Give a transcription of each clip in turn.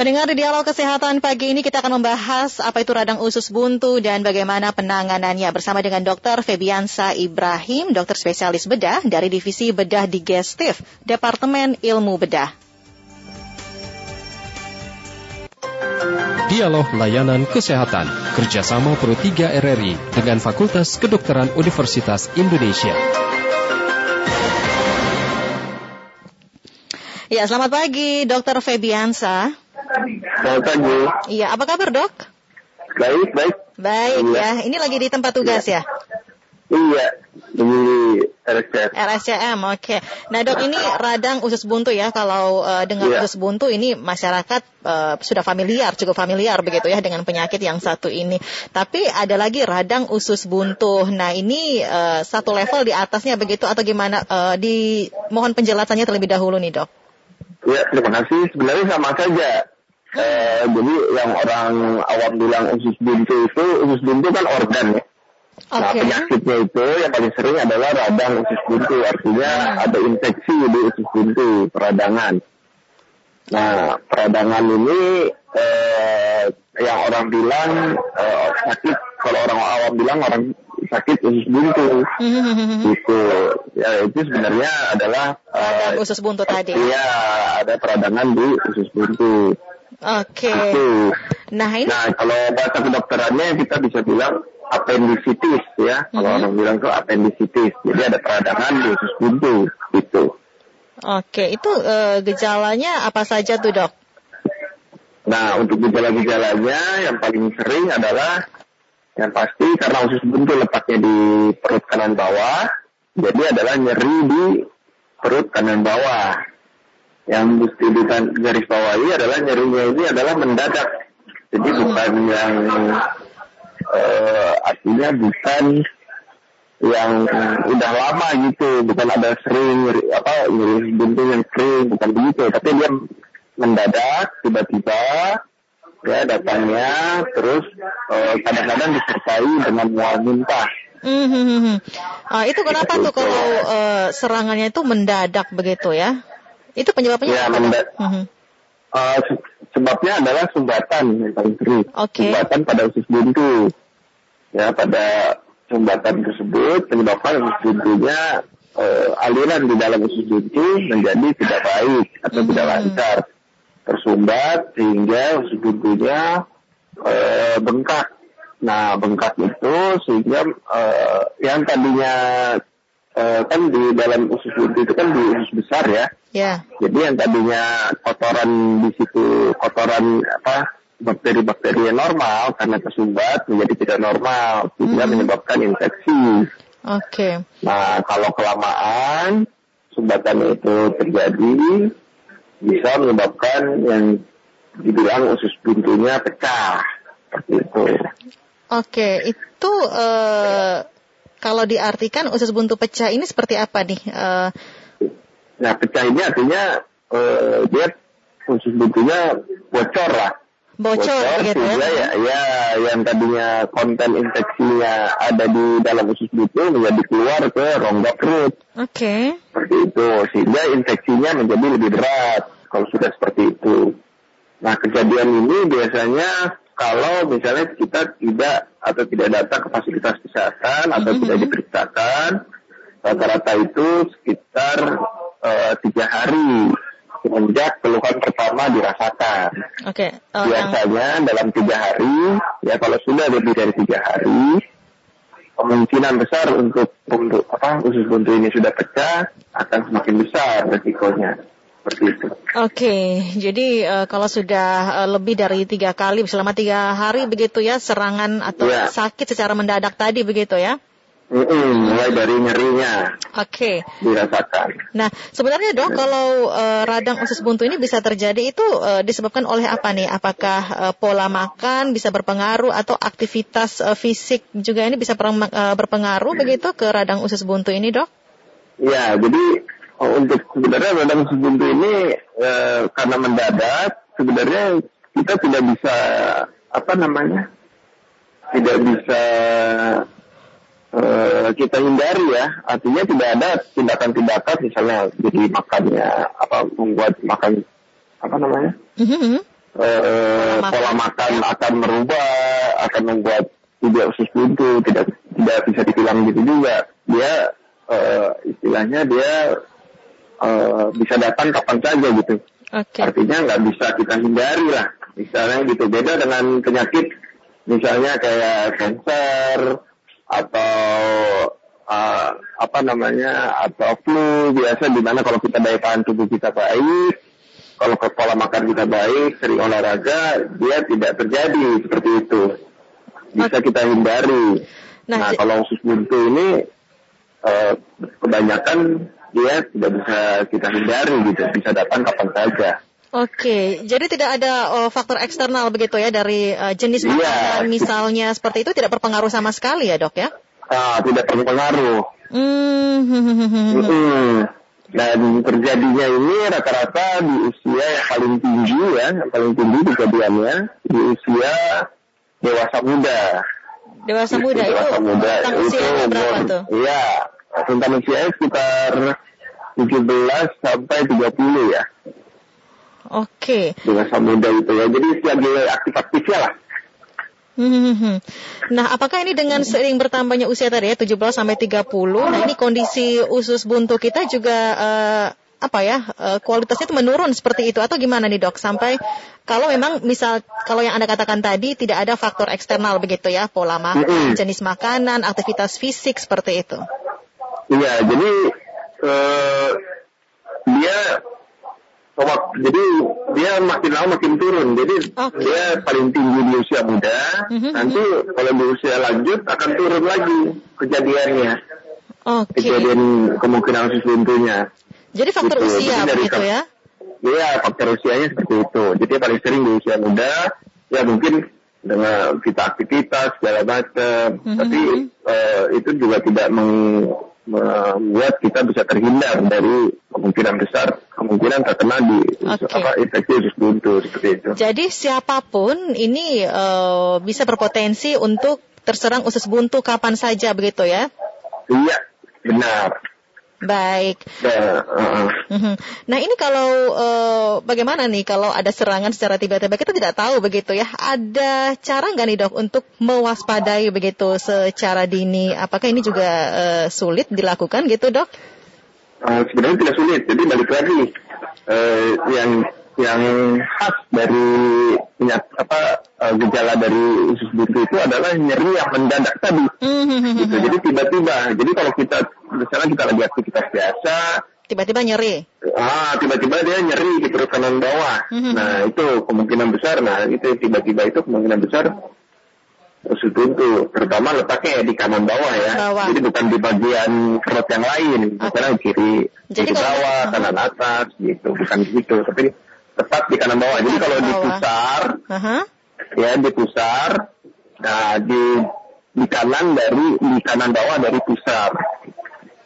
Pendengar di dialog kesehatan pagi ini kita akan membahas apa itu radang usus buntu dan bagaimana penanganannya bersama dengan Dr. Febiansa Ibrahim, dokter spesialis bedah dari Divisi Bedah Digestif, Departemen Ilmu Bedah. Dialog Layanan Kesehatan kerjasama Pro 3 RRI dengan Fakultas Kedokteran Universitas Indonesia. Ya, selamat pagi, Dokter Febiansa. Selamat pagi. Iya, apa kabar dok? Baik, baik. Baik Iya. ya, ini lagi di tempat tugas ya? Iya, di RSCM. RSCM, oke. Nah dok, ini radang usus buntu ya. Kalau eh, dengan Iya. usus buntu ini masyarakat eh, sudah familiar, cukup familiar begitu ya dengan penyakit yang satu ini. Tapi ada lagi radang usus buntu. Nah ini eh, satu level di atasnya begitu atau gimana? Eh, di mohon penjelasannya terlebih dahulu nih dok. Ya, terima kasih. Sebenarnya sama saja. Eh, jadi yang orang awam bilang usus buntu itu, usus buntu kan organ ya. Nah, Oke. penyakitnya itu yang paling sering adalah radang usus buntu. Artinya Hmm. ada infeksi di usus buntu, peradangan. Nah, peradangan ini eh, yang orang bilang eh, sakit, kalau orang awam bilang orang sakit usus buntu. Gitu. Ya, itu sebenarnya adalah radang eh, usus buntu tadi. Iya, ada peradangan di usus buntu. Oke. Itu. Nah ini Nah, kalau bahasa kedokterannya kita bisa bilang appendicitis ya. Kalau Mhm. orang bilang tuh appendicitis. Jadi ada peradangan di usus buntu gitu. Oke, itu eh, gejalanya apa saja tuh dok? Nah, untuk gejala-gejalanya yang paling sering adalah yang pasti karena usus buntu letaknya di perut kanan bawah, jadi adalah nyeri di perut kanan bawah. Yang mesti garis bawahi adalah nyerinya ini adalah mendadak. Jadi bukan yang eh, artinya bukan yang udah lama gitu, bukan ada sering nyeri, apa nyeri buntu yang sering, bukan begitu, tapi dia mendadak tiba-tiba ya datangnya terus eh, kadang-kadang disertai dengan mual muntah. Hmm, Ah, itu kenapa tuh kalau eh, serangannya itu mendadak begitu ya? Itu penyebabnya Ya, apa? Se- sebabnya adalah sumbatan yang paling sering. Oke. Sumbatan pada usus buntu. Ya, pada sumbatan tersebut menyebabkan usus buntunya eh, aliran di dalam usus buntu menjadi tidak baik atau tidak Mhm. lancar. Tersumbat sehingga usus buntunya eh, bengkak. Nah, bengkak itu sehingga eh, yang tadinya eh, kan di dalam usus buntu itu kan di usus besar ya. Ya. Jadi yang tadinya kotoran di situ kotoran apa bakteri-bakteri yang normal karena tersumbat menjadi tidak normal sehingga Hmm. menyebabkan infeksi. Oke. Nah kalau kelamaan sumbatan itu terjadi bisa menyebabkan yang dibilang usus buntunya pecah seperti itu. Oke, itu eh, kalau diartikan usus buntu pecah ini seperti apa nih? Eh, Nah pecah ini artinya eh, dia usus buntunya bocor lah. bocor begitu sehingga ya? ya, ya yang tadinya konten infeksinya ada di dalam usus buntu menjadi keluar ke rongga perut Oke. seperti itu sehingga infeksinya menjadi lebih berat kalau sudah seperti itu. Nah kejadian ini biasanya kalau misalnya kita tidak atau tidak datang ke fasilitas kesehatan atau Mhm. tidak diperiksakan rata-rata itu sekitar eh, tiga hari semenjak keluhan pertama dirasakan. Oke. Eh, yang Biasanya dalam tiga hari, ya kalau sudah lebih dari tiga hari, kemungkinan besar untuk untuk apa usus buntu ini sudah pecah akan semakin besar resikonya. Seperti itu. Oke, jadi eh, kalau sudah eh, lebih dari tiga kali selama tiga hari begitu ya serangan atau Iya. sakit secara mendadak tadi begitu ya? Mm-mm, mulai dari nyerinya Oke. dirasakan. Nah, sebenarnya dok, kalau eh, radang usus buntu ini bisa terjadi itu eh, disebabkan oleh apa nih? Apakah eh, pola makan bisa berpengaruh atau aktivitas eh, fisik juga ini bisa eh, berpengaruh begitu ke radang usus buntu ini dok? Ya, jadi oh, untuk sebenarnya radang usus buntu ini eh, karena mendadak, sebenarnya kita tidak bisa apa namanya, tidak bisa eh, kita hindari ya. Artinya tidak ada tindakan-tindakan misalnya jadi makannya apa membuat makan apa namanya makan. pola makan akan merubah, akan membuat tidak usus buntu, tidak tidak bisa dibilang gitu juga. Dia eh, istilahnya dia eh, bisa datang kapan saja gitu. Oke. Artinya nggak bisa kita hindari lah. Misalnya gitu beda dengan penyakit misalnya kayak kanker atau uh, apa namanya atau flu biasa di mana kalau kita daya tahan tubuh kita baik, kalau ke pola makan kita baik, sering olahraga, dia tidak terjadi seperti itu. Bisa kita hindari. Nah, Nah, kalau usus buntu ini eh, kebanyakan dia tidak bisa kita hindari gitu, bisa datang kapan saja. Oke, jadi tidak ada oh, faktor eksternal begitu ya dari eh, jenis Iya. makanan misalnya seperti itu tidak berpengaruh sama sekali ya dok ya? Ah, tidak berpengaruh. Hmm, Mm-mm. Dan terjadinya ini rata-rata di usia yang paling tinggi ya, yang paling tinggi kejadiannya di usia dewasa muda. dewasa muda itu dewasa muda itu usianya berapa umur- tuh? Iya, rentang usianya sekitar 17 sampai 30 ya. Oke. Dewasa muda itu ya. Jadi lagi aktif-aktifnya lah. Hmm. Nah, apakah ini dengan sering bertambahnya usia tadi ya 17 sampai 30, nah ini kondisi usus buntu kita juga eh, apa ya eh, kualitasnya itu menurun seperti itu atau gimana nih dok sampai kalau memang misal kalau yang anda katakan tadi tidak ada faktor eksternal begitu ya pola makan jenis makanan aktivitas fisik seperti itu Iya, jadi eh, dia jadi dia makin lama makin turun. Jadi Oke. dia paling tinggi di usia muda. Mhm, Nanti kalau di usia lanjut akan turun lagi kejadiannya, oke kejadian kemungkinan usus buntunya. jadi faktor Gitu. usia Jadi dari begitu ya Iya, faktor usianya seperti itu. Jadi paling sering di usia muda. Ya mungkin dengan kita aktivitas segala macam. Mhm. Tapi eh, itu juga tidak meng- membuat kita bisa terhindar dari kemungkinan besar kemungkinan terkena di Oke. apa infeksi usus buntu seperti itu. Jadi siapa pun ini eh, bisa berpotensi untuk terserang usus buntu kapan saja begitu ya. Iya, benar. Baik. Nah, uh-uh. Mhm. Nah ini kalau eh, bagaimana nih kalau ada serangan secara tiba-tiba kita tidak tahu begitu ya. Ada cara nggak nih dok untuk mewaspadai begitu secara dini? Apakah ini juga eh, sulit dilakukan gitu dok? Uh, sebenarnya tidak sulit. Jadi balik lagi eh, yang yang khas dari penyakit apa eh, gejala dari usus buntu itu adalah nyeri yang mendadak tadi. Mhm. Gitu. Jadi tiba-tiba. Jadi kalau kita misalnya kita lagi aktivitas biasa, Tiba-tiba nyeri. ah tiba-tiba dia nyeri di perut kanan bawah. Mhm. Nah itu kemungkinan besar. Nah itu tiba-tiba itu kemungkinan besar usus buntu. Terutama letaknya ya di kanan bawah ya. Bawah. Jadi bukan di bagian perut yang lain. Misalnya kiri, Jadi kiri bawah, kanan atas gitu. Bukan gitu. Tapi tepat di kanan bawah. Jadi Kanan kalau bawah. dipusar, Aha. ya dipusar. Nah di di kanan dari di kanan bawah dari pusar.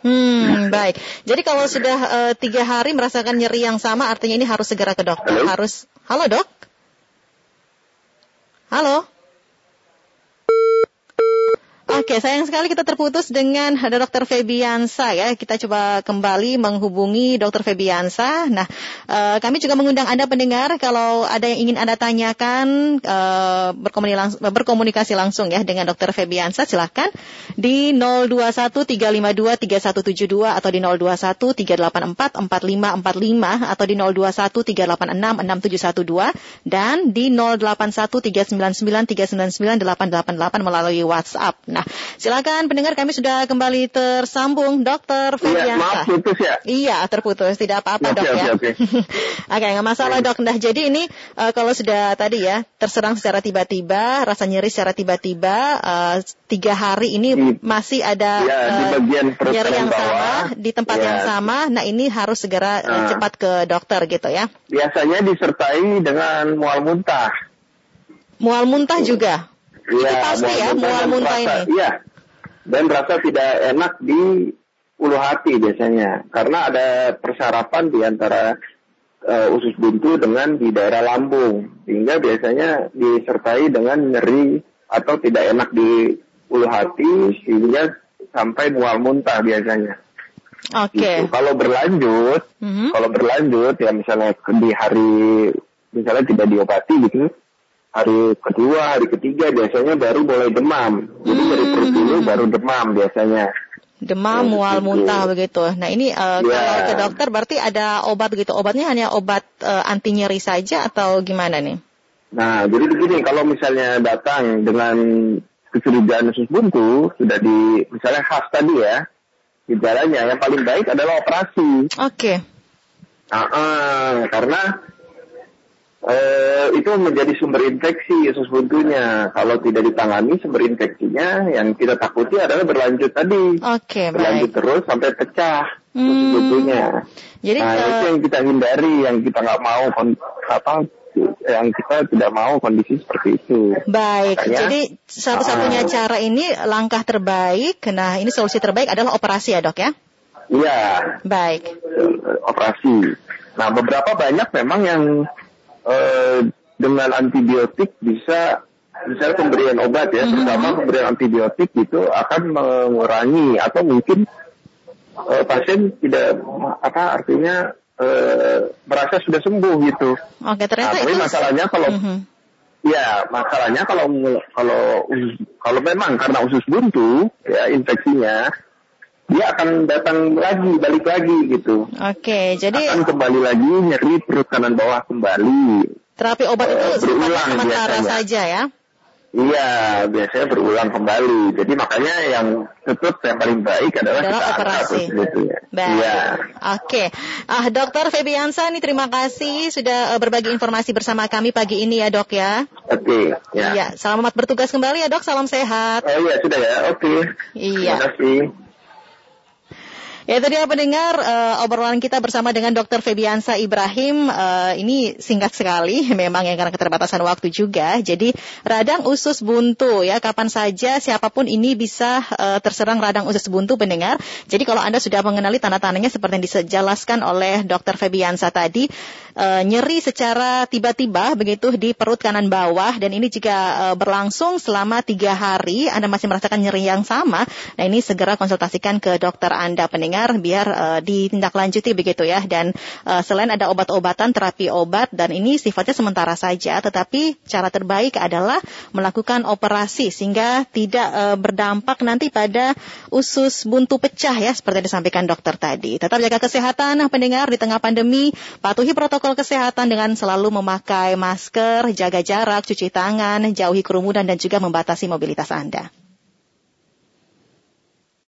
Hmm, baik. Jadi kalau sudah eh, tiga hari merasakan nyeri yang sama, artinya ini harus segera ke dokter. Halo? Harus. Halo dok. Halo. Oke, sayang sekali kita terputus dengan ada Dokter Febiansa ya. Kita coba kembali menghubungi Dokter Febiansa. Nah, eh, kami juga mengundang Anda pendengar kalau ada yang ingin Anda tanyakan eh, berkomunikasi, langsung, berkomunikasi langsung ya dengan Dokter Febiansa silahkan di 0213523172 atau di 0213844545 atau di 0213866712 dan di 081399399888 melalui WhatsApp. Nah, silakan pendengar kami sudah kembali tersambung Dokter Iya, maaf putus ya. Iya, terputus. Tidak apa-apa, Oke, Dok ya. oke. Oke, nggak masalah, Dok. Nah, jadi ini eh, kalau sudah tadi ya terserang secara tiba-tiba, rasa nyeri secara tiba-tiba, eh, tiga hari ini Di- masih ada Ya, di eh, bagian perut nyeri yang bawah. sama di tempat Ya. yang sama. Nah, ini harus segera Nah. cepat ke dokter gitu ya. Biasanya disertai dengan mual muntah. Mual muntah juga. Iya, pasti ya, mual muntah ini. Iya. Dan rasa tidak enak di ulu hati biasanya. Karena ada persarapan di antara eh, usus buntu dengan di daerah lambung. Sehingga biasanya disertai dengan nyeri atau tidak enak di ulu hati sehingga sampai mual muntah biasanya. Oke. Gitu. Kalau berlanjut, Mhm. kalau berlanjut ya misalnya di hari misalnya tidak diobati gitu, hari kedua, hari ketiga biasanya baru mulai demam. Jadi dari perut dulu baru demam biasanya. Demam, mual, begitu. muntah begitu. Nah ini eh, Ya. kalau ke dokter berarti ada obat begitu. Obatnya hanya obat eh, anti nyeri saja atau gimana nih? Nah, jadi begini, kalau misalnya datang dengan kecurigaan usus buntu, sudah di, misalnya khas tadi ya, gejalanya yang paling baik adalah operasi. Oke. Ah, ah, karena eh, itu menjadi sumber infeksi usus buntunya. Kalau tidak ditangani sumber infeksinya, yang kita takuti adalah berlanjut tadi. Oke, berlanjut baik. terus sampai pecah Hmm. buntunya. Jadi nah, ke- itu yang kita hindari, yang kita nggak mau, apa, yang kita tidak mau kondisi seperti itu. Baik, Makanya- jadi satu-satunya Ah. cara ini langkah terbaik. Nah, ini solusi terbaik adalah operasi ya dok ya? Iya, Baik. eh, operasi. Nah, beberapa banyak memang yang eh, dengan antibiotik bisa misalnya pemberian obat ya, Mhm. terutama pemberian antibiotik itu akan mengurangi atau mungkin eh, pasien tidak apa artinya eh, merasa sudah sembuh gitu. Oke, ternyata Nah, tapi itu. masalahnya kalau Mhm. Ya, masalahnya kalau kalau kalau memang karena usus buntu ya infeksinya dia akan datang lagi, balik lagi gitu. Oke, jadi akan kembali lagi nyeri perut kanan bawah kembali. terapi obat itu Eh, sifatnya berulang sementara biasanya. saja ya? Iya, biasanya berulang kembali. Jadi makanya yang tetap yang paling baik adalah, Adalah kita operasi. sebetulnya. Baik. Iya. Oke. Ah, Dokter Febiansa nih terima kasih sudah eh, berbagi informasi bersama kami pagi ini ya, Dok ya. Oke, ya. Iya, selamat bertugas kembali ya, Dok. Salam sehat. Oh iya, sudah ya. Oke. Iya. Terima kasih. Ya itu dia pendengar eh, obrolan kita bersama dengan Dr. Febiansa Ibrahim. Eh, ini singkat sekali, memang yang karena keterbatasan waktu juga. Jadi radang usus buntu ya, kapan saja siapa pun ini bisa eh, terserang radang usus buntu pendengar. Jadi kalau Anda sudah mengenali tanda-tandanya seperti yang dijelaskan oleh Dr. Febiansa tadi, eh, nyeri secara tiba-tiba begitu di perut kanan bawah dan ini jika eh, berlangsung selama tiga hari, Anda masih merasakan nyeri yang sama, nah ini segera konsultasikan ke dokter Anda pendengar biar eh, ditindaklanjuti begitu ya. Dan eh, selain ada obat-obatan, terapi obat dan ini sifatnya sementara saja, tetapi cara terbaik adalah melakukan operasi sehingga tidak eh, berdampak nanti pada usus buntu pecah ya seperti yang disampaikan dokter tadi. Tetap jaga kesehatan pendengar di tengah pandemi, patuhi protokol kesehatan dengan selalu memakai masker, jaga jarak, cuci tangan, jauhi kerumunan dan juga membatasi mobilitas Anda.